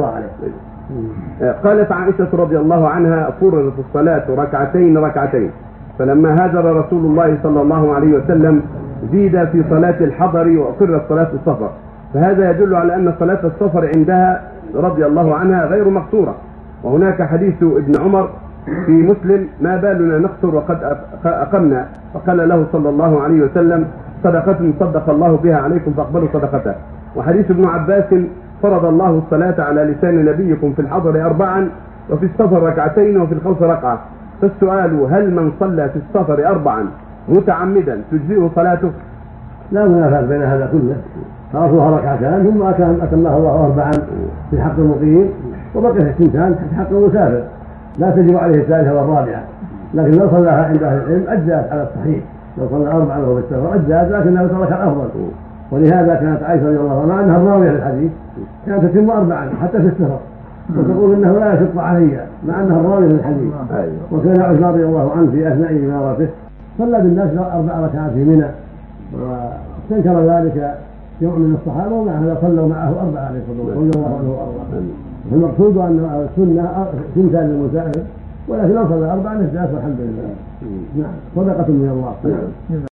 عليه قالت عائشة رضي الله عنها فرضت الصلاة ركعتين ركعتين. فلما هاجر رسول الله صلى الله عليه وسلم زيد في صلاة الحضر وأقرت صلاة السفر. فهذا يدل على أن صلاة السفر عندها رضي الله عنها غير مقصورة. وهناك حديث ابن عمر في مسلم ما بالنا نقصر وقد أقمنا. فقال له صلى الله عليه وسلم صدقة صدق الله بها عليكم فاقبلوا صدقته. وحديث ابن عباس فرض الله الصلاة على لسان نبيكم في الحضر أربعا وفي السفر ركعتين وفي الخوف ركعة. فالسؤال هل من صلى في السفر أربعا متعمدا تجزئه صلاته؟ لا منافاة بين هذا كله. فأصلها ركعتان ثم أتمها الله أربعا في حق المقيم وبقي الثنتان في حق المسافر. لا تجب عليه الثالثة والرابعة. لكن لو صلاها عند أهل العلم أجزأت على الصحيح. لو صلى أربعا وهو بالسفر أجزأت لكنها ترك الأفضل ولهذا كانت عائشة رضي الله عنها الراوية تتم أربعا حتى في السفر. وتقول إنه لا يشق علي مع أنه الراوي للحديث أيوة. وكان عثمان رضي الله عنه في أثناء إمارته. صلى بالناس أربع ركعات في منى. واستنكر ذلك جمع من الصحابة ومع هذا صلوا معه اربعه عليه الصلاة والسلام. رضي الله عنه وأرضاه. المقصود أن السنة سنتان للمسافر ولكن لو صلى اربعه نجزات والحمد لله. نعم. صدقة من الله.